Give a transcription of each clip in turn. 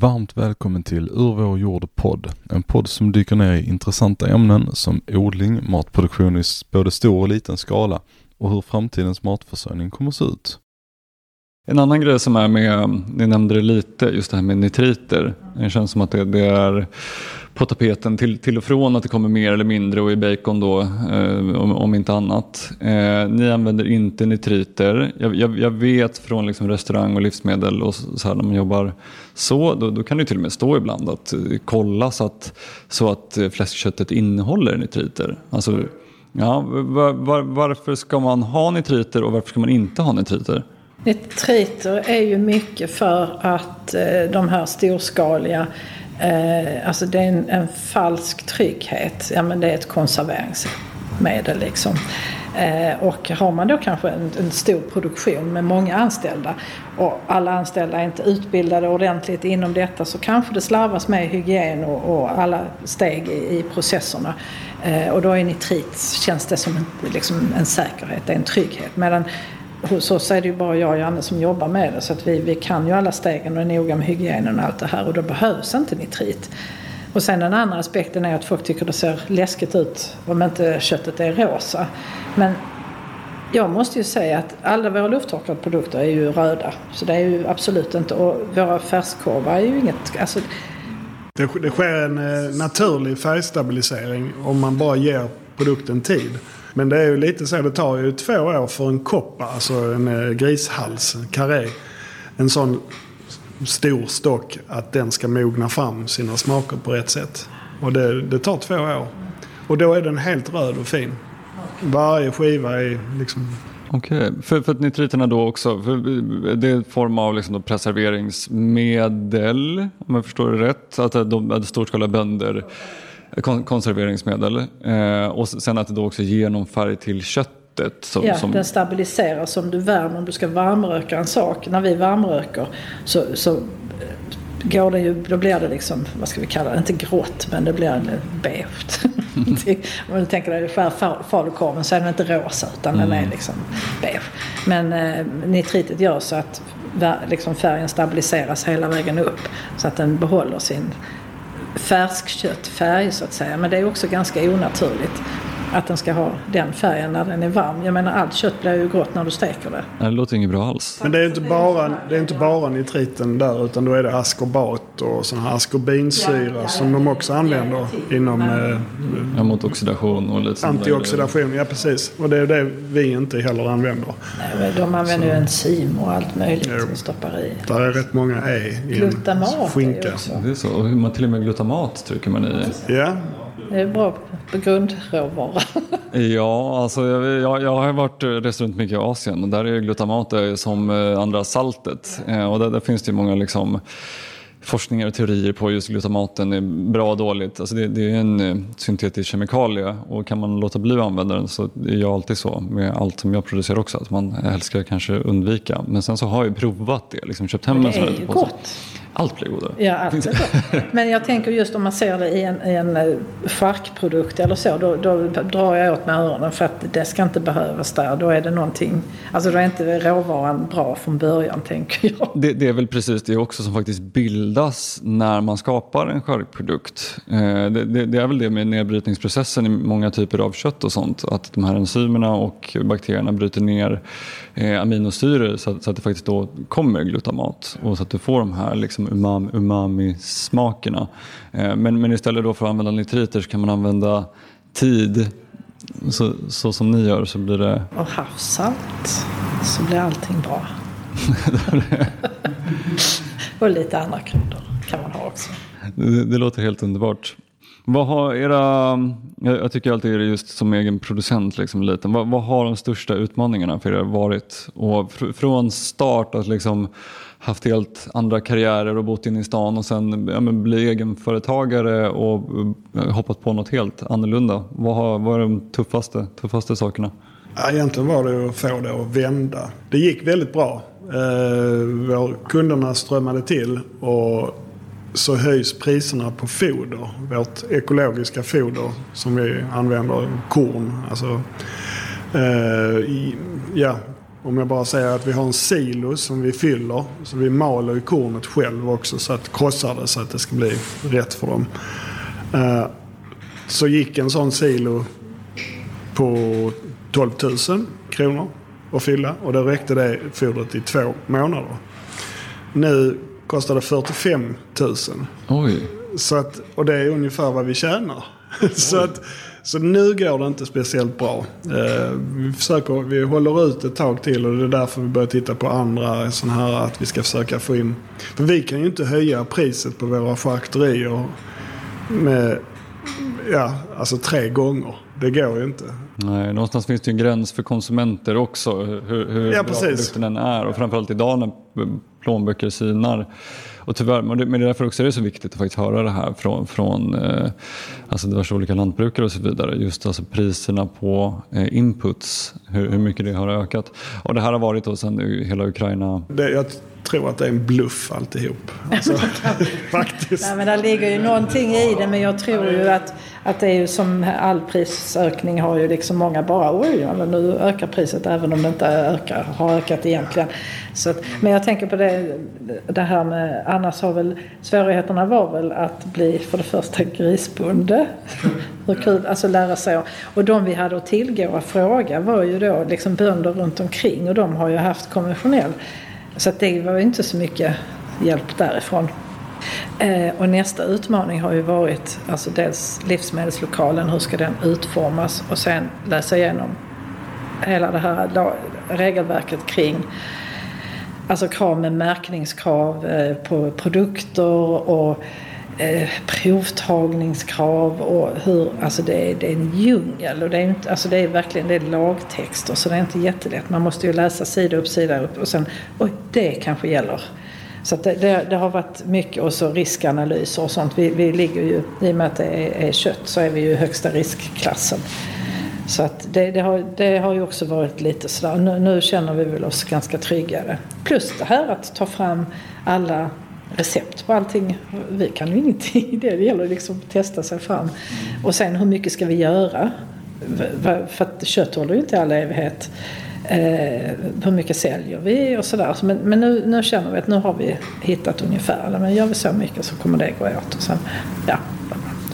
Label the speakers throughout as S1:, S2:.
S1: Varmt välkommen till Ur vår jord podd. En podd som dyker ner i intressanta ämnen som odling, matproduktion i både stor och liten skala och hur framtidens matförsörjning kommer att se ut.
S2: En annan grej som är med, ni nämnde det lite, just det här med nitriter. Det känns som att det, det är på tapeten till, till och från att det kommer mer eller mindre och i bacon då eh, om, om, inte annat. Eh, ni använder inte nitriter. Jag, jag, jag vet från liksom restaurang och livsmedel och så här när man jobbar så, då, då, kan det till och med stå ibland att eh, kolla så att, så att eh, fläskköttet innehåller nitriter. Alltså, ja, var, var, varför ska man ha nitriter och varför ska man inte ha nitriter?
S3: Nitriter är ju mycket för att eh, de här storskaliga eh, alltså det är en, en, falsk trygghet. Ja men det är ett konserveringsmedel liksom. Eh, och har man då kanske en, en, stor produktion med många anställda och alla anställda är inte utbildade ordentligt inom detta så kanske det slarvas med hygien och, och alla steg i, i processerna. Och då är nitrit, känns det som en, liksom en säkerhet, det är en trygghet. Medan hos oss är det ju bara jag och Janne som jobbar med det så att vi, vi kan ju alla stegen och är noga med hygienen och allt det här och då behövs inte nitrit. Och sen den andra aspekten är att folk tycker det ser läskigt ut om inte köttet är rosa. Men jag måste ju säga att alla våra lufttorkade produkter är ju röda. Så det är ju absolut inte, och våra färskkorvar är ju inget, alltså,
S4: det, det sker en eh, naturlig färgstabilisering om man bara ger produkten tid. Men det är ju lite så, det tar ju två år för en koppa, alltså en eh, grishals, en karré. En sån stor stock att den ska mogna fram sina smaker på rätt sätt. Och det, det tar två år. Och då är den helt röd och fin. Varje skiva är liksom
S2: Okej, okay. för, för att nitriterna då också, för eh, det är en form av liksom preserveringsmedel, om jag förstår det rätt, att de, storskaliga bönder konserveringsmedel. Eh, och sen att det då också ger någon färg till köttet.
S3: Som, ja, som... den stabiliserar som du värmer. Om du ska varmröka en sak. När vi varmröker så, så eh, går det ju, då blir det liksom, vad ska vi kalla det, inte grått men det blir beige. Om du tänker dig skär falukorven så är den inte rosa utan mm. den är liksom beige. Men eh, nitritet gör så att liksom färgen stabiliseras hela vägen upp så att den behåller sin färskköttfärg så att säga. Men det är också ganska onaturligt att den ska ha den färgen när den är varm. Jag menar allt kött blir ju grått när du steker det.
S2: Det låter inget bra alls.
S4: Men det är inte bara, det är inte bara nitriten där utan då är det askorbat och sån här askorbinsyra som de också använder inom... Eh,
S2: ja, mot oxidation och lite
S4: Antioxidation, ja precis. Och det är det vi inte heller använder.
S3: Nej, de använder ju enzym och allt möjligt jo, som stoppar i.
S4: Där är rätt många E i glutamat en skinka.
S2: Är det är så. Och man till och med glutamat trycker man i.
S4: Ja,
S3: det är bra på grundråvara.
S2: ja, alltså jag, jag, jag har varit rest runt mycket i Asien och där är glutamat som eh, andra saltet. Eh, och där, där finns det många liksom forskningar och teorier på just glutamaten är bra och dåligt. Alltså det, det, är en eh, syntetisk kemikalie och kan man låta bli att använda den så är jag alltid så med allt som jag producerar också att man helst ska kanske undvika. Men sen så har jag provat det, liksom köpt hem en sån här.
S3: Det är gott.
S2: Allt blir godare.
S3: Ja, allt är gott. Men jag tänker just om man ser det i en, i en eh, charkprodukt eller så, då, då drar jag åt med öronen för att det ska inte behövas där. Då är det någonting, alltså då är inte råvaran bra från början tänker jag.
S2: Det, det är väl precis det också som faktiskt bildas när man skapar en charkprodukt. Eh, det, det, det, är väl det med nedbrytningsprocessen i många typer av kött och sånt, att de här enzymerna och bakterierna bryter ner eh, aminosyror så att, så att det faktiskt då kommer glutamat och så att du får de här liksom umami, umami-smakerna. Eh, men, men istället då för att använda nitriter så kan man använda tid så, så som ni gör så blir det...
S3: Och havssalt så blir allting bra. och lite andra kryddor kan man ha också.
S2: Det, det låter helt underbart. Vad har era, jag tycker alltid är det just som egen producent, liksom, liten. Vad, vad, har de största utmaningarna för er varit? Och fr, från start att liksom haft helt andra karriärer och bott inne i stan och sen ja, bli egenföretagare och eh, hoppat på något helt annorlunda. Vad, har, vad är de tuffaste, tuffaste sakerna?
S4: Ja, egentligen var det att få det att vända. Det gick väldigt bra. Eh, kunderna strömmade till och så höjs priserna på foder. Vårt ekologiska foder som vi använder, korn. Alltså, eh, ja, om jag bara säger att vi har en silo som vi fyller. Så vi maler ju kornet själv också så att krossar det så att det ska bli rätt för dem. Eh, så gick en sån silo på 12 000 kronor att fylla och då räckte det fodret i två månader. Nu kostar det 45 000.
S2: Oj.
S4: Så att, och det är ungefär vad vi tjänar. så, att, så nu går det inte speciellt bra. Eh, vi, försöker, vi håller ut ett tag till och det är därför vi börjar titta på andra sådana här att vi ska försöka få in. För vi kan ju inte höja priset på våra charkuterier med ja, alltså tre gånger. Det går ju inte.
S2: Nej, någonstans finns det ju en gräns för konsumenter också. Hur, hur
S4: Ja,
S2: bra produkten än är. Och framförallt idag när plånböcker sinar. Och tyvärr, men det, är därför också är det så viktigt att faktiskt höra det här från, från eh, alltså diverse olika lantbrukare och så vidare. Just alltså priserna på eh, inputs, hur, hur mycket det har ökat. Och det här har varit då sedan hela Ukraina
S4: Det, jag tror att det är en bluff alltihop. Alltså, faktiskt.
S3: Nej, men det ligger ju någonting i det men jag tror ju att, att det är ju som all prisökning har ju liksom många bara oj, ja, men nu ökar priset även om det inte ökar, har ökat egentligen. Så att, men jag tänker på det, det här med, annars har väl svårigheterna var väl att bli för det första grisbonde. Hur kul, alltså lära sig. Och de vi hade att tillgå och fråga var ju då liksom bönder runt omkring och de har ju haft konventionell. Så att det var ju inte så mycket hjälp därifrån. Eh, och nästa utmaning har ju varit alltså dels livsmedelslokalen, hur ska den utformas och sen läsa igenom hela det här regelverket kring alltså krav med märkningskrav eh, på produkter och eh, provtagningskrav och hur, alltså det är, det är en djungel och det är, inte, alltså det är verkligen det är lagtexter så det är inte jättelätt. Man måste ju läsa sida upp, sida upp och sen, oj det kanske gäller. Så att det, det, det har varit mycket och så riskanalyser och sånt. Vi, vi ligger ju, i och med att det är, är kött så är vi ju i högsta riskklassen. Så att det, det, har, det har ju också varit lite sådär, nu, nu känner vi väl oss ganska tryggare. Plus det här att ta fram alla recept på allting. Vi kan ju ingenting i det, det gäller liksom att testa sig fram. Och sen hur mycket ska vi göra? För att kött håller ju inte i all evighet. Eh, hur mycket säljer vi och sådär. Men, men nu, nu känner vi att nu har vi hittat ungefär. Men gör vi så mycket så kommer det gå åt. Och sen, ja,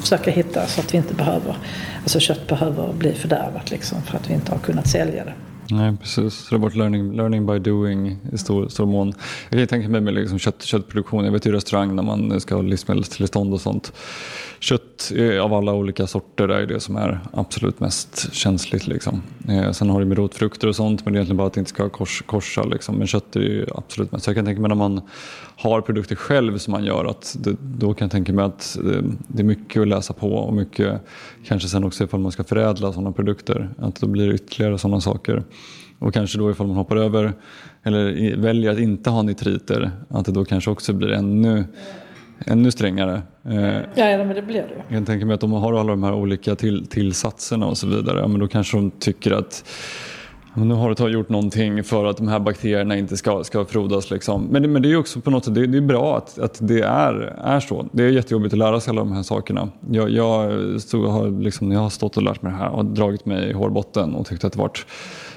S3: försöka hitta så att vi inte behöver, alltså kött behöver bli fördärvat liksom för att vi inte har kunnat sälja det.
S2: Nej, precis. Så det har varit learning, learning by doing i stor, stor mån. Jag kan tänka mig med liksom kött, köttproduktion. Jag vet ju restaurang när man ska ha livsmedelstillstånd och sånt. Kött av alla olika sorter är ju det som är absolut mest känsligt. Liksom. Eh, sen har det med rotfrukter och sånt men det är egentligen bara att det inte ska kors, korsa. Liksom. Men kött är ju absolut mest. Så jag kan tänka mig när man har produkter själv som man gör att det, då kan jag tänka mig att eh, det är mycket att läsa på och mycket kanske sen också ifall man ska förädla sådana produkter. Att då blir det ytterligare sådana saker. Och kanske då ifall man hoppar över eller väljer att inte ha nitriter att det då kanske också blir ännu, ännu strängare. Eh,
S3: Ja, ja men det blir det
S2: jag kan tänka mig att om man har alla de här olika till, tillsatserna och så vidare, ja, men då kanske de tycker att nu har du gjort någonting för att de här bakterierna inte ska, ska frodas. Liksom. Men, det, men det är också på något sätt det, det är bra att, att det är, är så. Det är jättejobbigt att lära sig alla de här sakerna. Jag, jag, stod, har, liksom, jag har stått och lärt mig det här och dragit mig i hårbotten och tyckt att det varit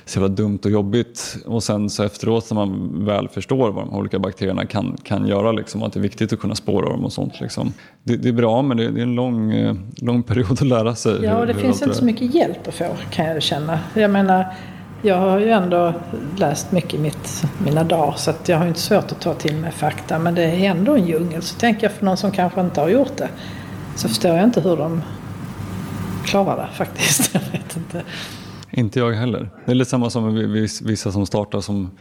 S2: så jävla dumt och jobbigt. Och sen så efteråt när man väl förstår vad de olika bakterierna kan, kan göra, liksom, att det är viktigt att kunna spåra dem och sånt. Liksom. Det, det är bra men det, det är en lång, eh, lång period att lära sig.
S3: Ja, och det finns inte så mycket hjälp att få kan jag känna. Jag menar, jag har ju ändå läst mycket i mitt, mina dagar så att jag har inte svårt att ta till mig fakta. Men det är ändå en djungel. Så tänker jag för någon som kanske inte har gjort det så förstår jag inte hur de klarar det faktiskt. Jag vet inte.
S2: Inte jag heller. Det är lite samma som vissa som startar som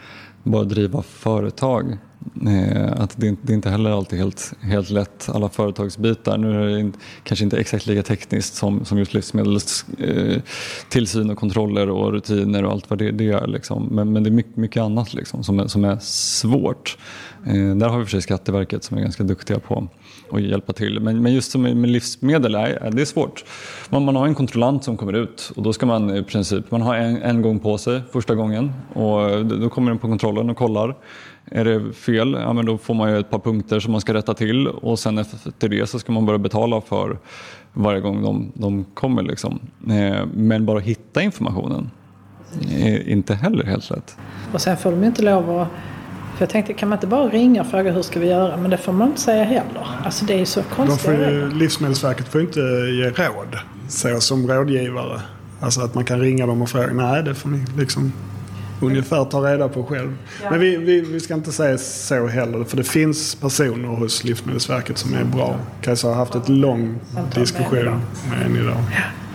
S2: bara driva företag. Eh, att det, är inte- det är inte heller alltid helt, helt lätt, alla företagsbitar. Nu är det kanske inte exakt lika tekniskt som, som just livsmedelstillsyn eh, och kontroller och rutiner och allt vad det, det är. Liksom. Men, men det är mycket, mycket annat liksom, som, är, som är svårt. Eh, där har vi för sig Skatteverket som är ganska duktiga på att hjälpa till. Men, men just som med med livsmedel, är, det är svårt. Man, man har en kontrollant som kommer ut och då ska man i princip, man har en, en gång på sig första gången och då kommer den på kontrollen och kollar. Är det fel, ja, men då får man ju ett par punkter som man ska rätta till och sen efter det så ska man börja betala för varje gång de, de kommer. Liksom. Eh, Men bara hitta informationen. är inte heller helt lätt.
S3: Och sen får de ju inte lov att... För jag tänkte, kan man inte bara ringa och fråga hur ska vi göra? Men det får man inte säga heller. Alltså det är ju så
S4: De
S3: konstiga
S4: får ju. Livsmedelsverket får inte ge råd så som rådgivare. Alltså att man kan ringa dem och fråga. Nej, det får ni liksom ungefär ta reda på själv. Men vi, vi, vi ska inte säga så heller. För det finns personer hos Livsmedelsverket som är bra. Kajsa har haft ett lång diskussion med en idag.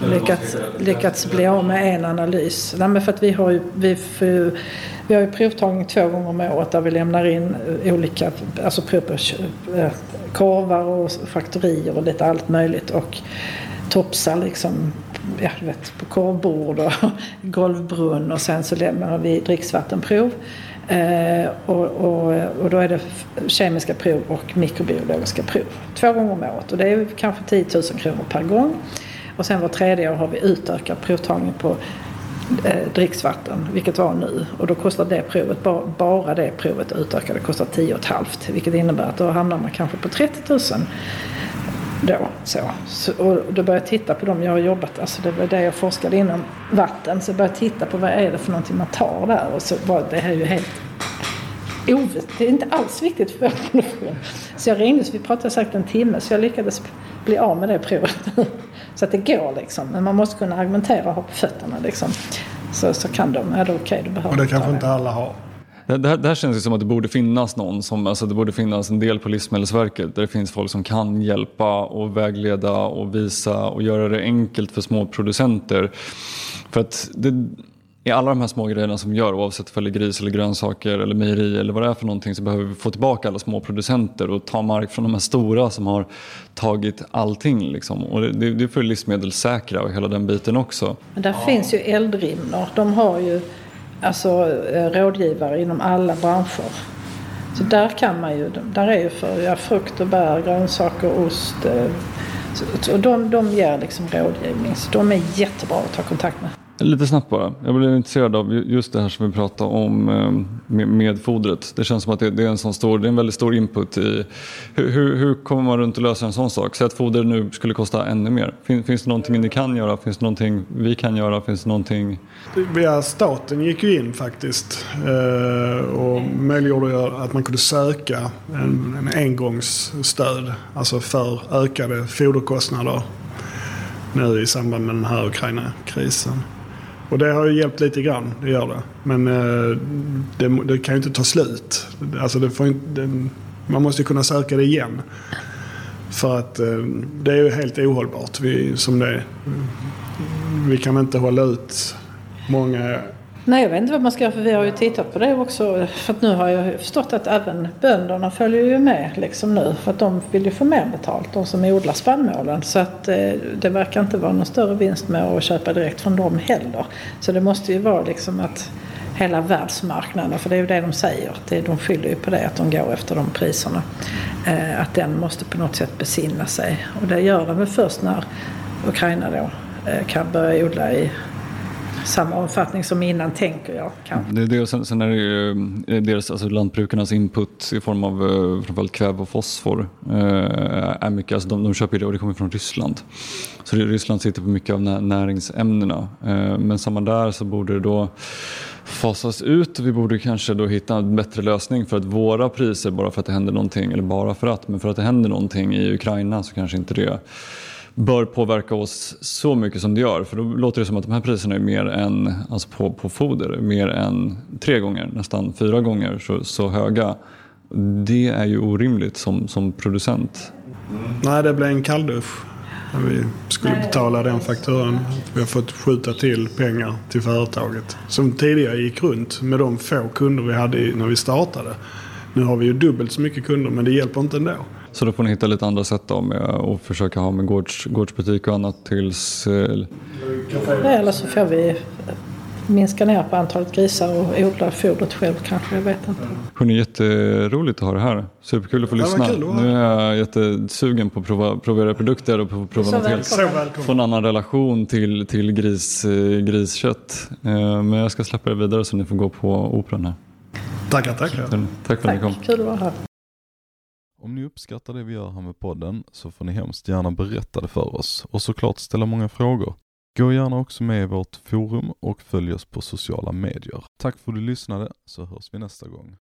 S3: lyckats, lyckats bli av med en analys. Nej, men för att vi har ju, vi ju, vi har ju provtagning två gånger om året där vi lämnar in eh, olika, alltså prov på eh, korvar och faktorier och lite allt möjligt och topsar liksom, ja, vet, på korvbord och golvbrunn och sen så lämnar vi dricksvattenprov. Eh, och, och, och då är det kemiska prov och mikrobiologiska prov. Två gånger om året och det är kanske 10 000 kronor per gång. Och sen var tredje år har vi utökat provtagning på eh, dricksvatten, vilket var nu. Och då kostar det provet, bara, bara det provet utökade kostar 10 500 vilket innebär att då hamnar man kanske på 30 000 då. Så. Så, och då började jag titta på dem jag har jobbat, alltså det var det jag forskade inom vatten. Så jag började titta på vad är det för någonting man tar där och så var det här är ju helt. Det är inte alls viktigt för vår produktion. Så jag ringde, så vi pratade säkert en timme, så jag lyckades bli av med det provet. så att det går liksom. Men man måste kunna argumentera och ha på fötterna liksom. Så, så kan de, är det okej, du behöver
S4: Och det kanske inte alla har.
S2: Det, det, här, det här känns ju som att det borde finnas någon som, alltså det borde finnas en del på Livsmedelsverket där det finns folk som kan hjälpa och vägleda och visa och göra det enkelt för små producenter. För att det, i alla de här små grejerna som vi gör, oavsett om det är gris eller grönsaker eller mejeri eller vad det är för någonting så behöver vi få tillbaka alla små producenter och ta mark från de här stora som har tagit allting. Liksom. Och det, det, är för livsmedelssäkra och hela den biten också.
S3: Men där finns ju Eldrimner. De har ju alltså, eh, rådgivare inom alla branscher. Så där kan man ju, där är ju för ja, frukt och bär, grönsaker, ost. Eh, så, och de, de ger liksom rådgivning. Så de är jättebra att ta kontakt med.
S2: Lite snabbt bara. Jag blev intresserad av just det här som vi pratade om ehm, med, med fodret. Det känns som att det, det, är en sån stor, det är en väldigt stor input i hur, hur, hur kommer man runt och löser en sån sak? Säg att foder nu skulle kosta ännu mer. Fin, finns det någonting ni kan göra? Finns det någonting vi kan göra? Finns det någonting?
S4: Via staten gick ju in faktiskt eh, och möjliggjorde att man kunde söka en, en engångsstöd. Alltså för ökade foderkostnader nu i samband med den här Ukraina-krisen. Och det har ju hjälpt lite grann, det gör det. Men eh, det, det kan ju inte ta slut. Alltså det får inte, det, man måste ju kunna söka det igen. För att eh, det är ju helt ohållbart vi, som det är. Vi kan inte hålla ut många
S3: Nej, jag vet inte vad man ska göra för vi har ju tittat på det också. För att nu har jag ju förstått att även bönderna följer ju med liksom nu. För att de vill ju få mer betalt, de som odlar spannmålen. Så att eh, det verkar inte vara någon större vinst med att köpa direkt från dem heller. Så det måste ju vara liksom att hela världsmarknaden, för det är ju det de säger. Att det, de skyller ju på det, att de går efter de priserna. Eh, att den måste på något sätt besinna sig. Och det gör den väl först när Ukraina då eh, kan börja odla i samma omfattning som innan tänker jag. Kanske.
S2: Det är det, sen, sen är det ju dels alltså lantbrukarnas input i form av eh, framförallt kväve och fosfor. Eh, är mycket, alltså de, de köper det och det kommer från Ryssland. Så det, Ryssland sitter på mycket av näringsämnena. Eh, men samma där så borde det då fasas ut och vi borde kanske då hitta en bättre lösning för att våra priser, bara för att det händer någonting, eller bara för att, men för att det händer någonting i Ukraina så kanske inte det bör påverka oss så mycket som det gör. För då låter det som att de här priserna är mer än, alltså på, på foder, mer än tre gånger, nästan fyra gånger så, så höga. Det är ju orimligt som, som producent.
S4: Nej, det blev en kalldusch. När vi skulle betala den fakturan. Vi har fått skjuta till pengar till företaget. Som tidigare gick runt med de få kunder vi hade när vi startade. Nu har vi ju dubbelt så mycket kunder men det hjälper inte ändå.
S2: Så då får ni hitta lite andra sätt då med att försöka ha med gårds, gårdsbutik och annat tills... eh,
S3: Eller så får vi minska ner på antalet grisar och odla fodret själv kanske. Jag vet inte.
S2: Hörni, jätteroligt att ha det här. Superkul att få lyssna.
S4: kul
S2: Nu är jag jättesugen på att prova, prova era produkter och prova
S3: Så
S2: något helt få en annan relation till, till gris, eh, griskött. Eh, Men jag ska släppa er vidare så ni får gå på operan här.
S4: Tackar, tackar.
S2: Tack för att ni kom.
S3: Tack, kul att vara här.
S1: Om ni uppskattar det vi gör här med podden så får ni hemskt gärna berätta det för oss och såklart ställa många frågor. Gå gärna också med i vårt forum och följ oss på sociala medier. Tack för att du lyssnade så hörs vi nästa gång.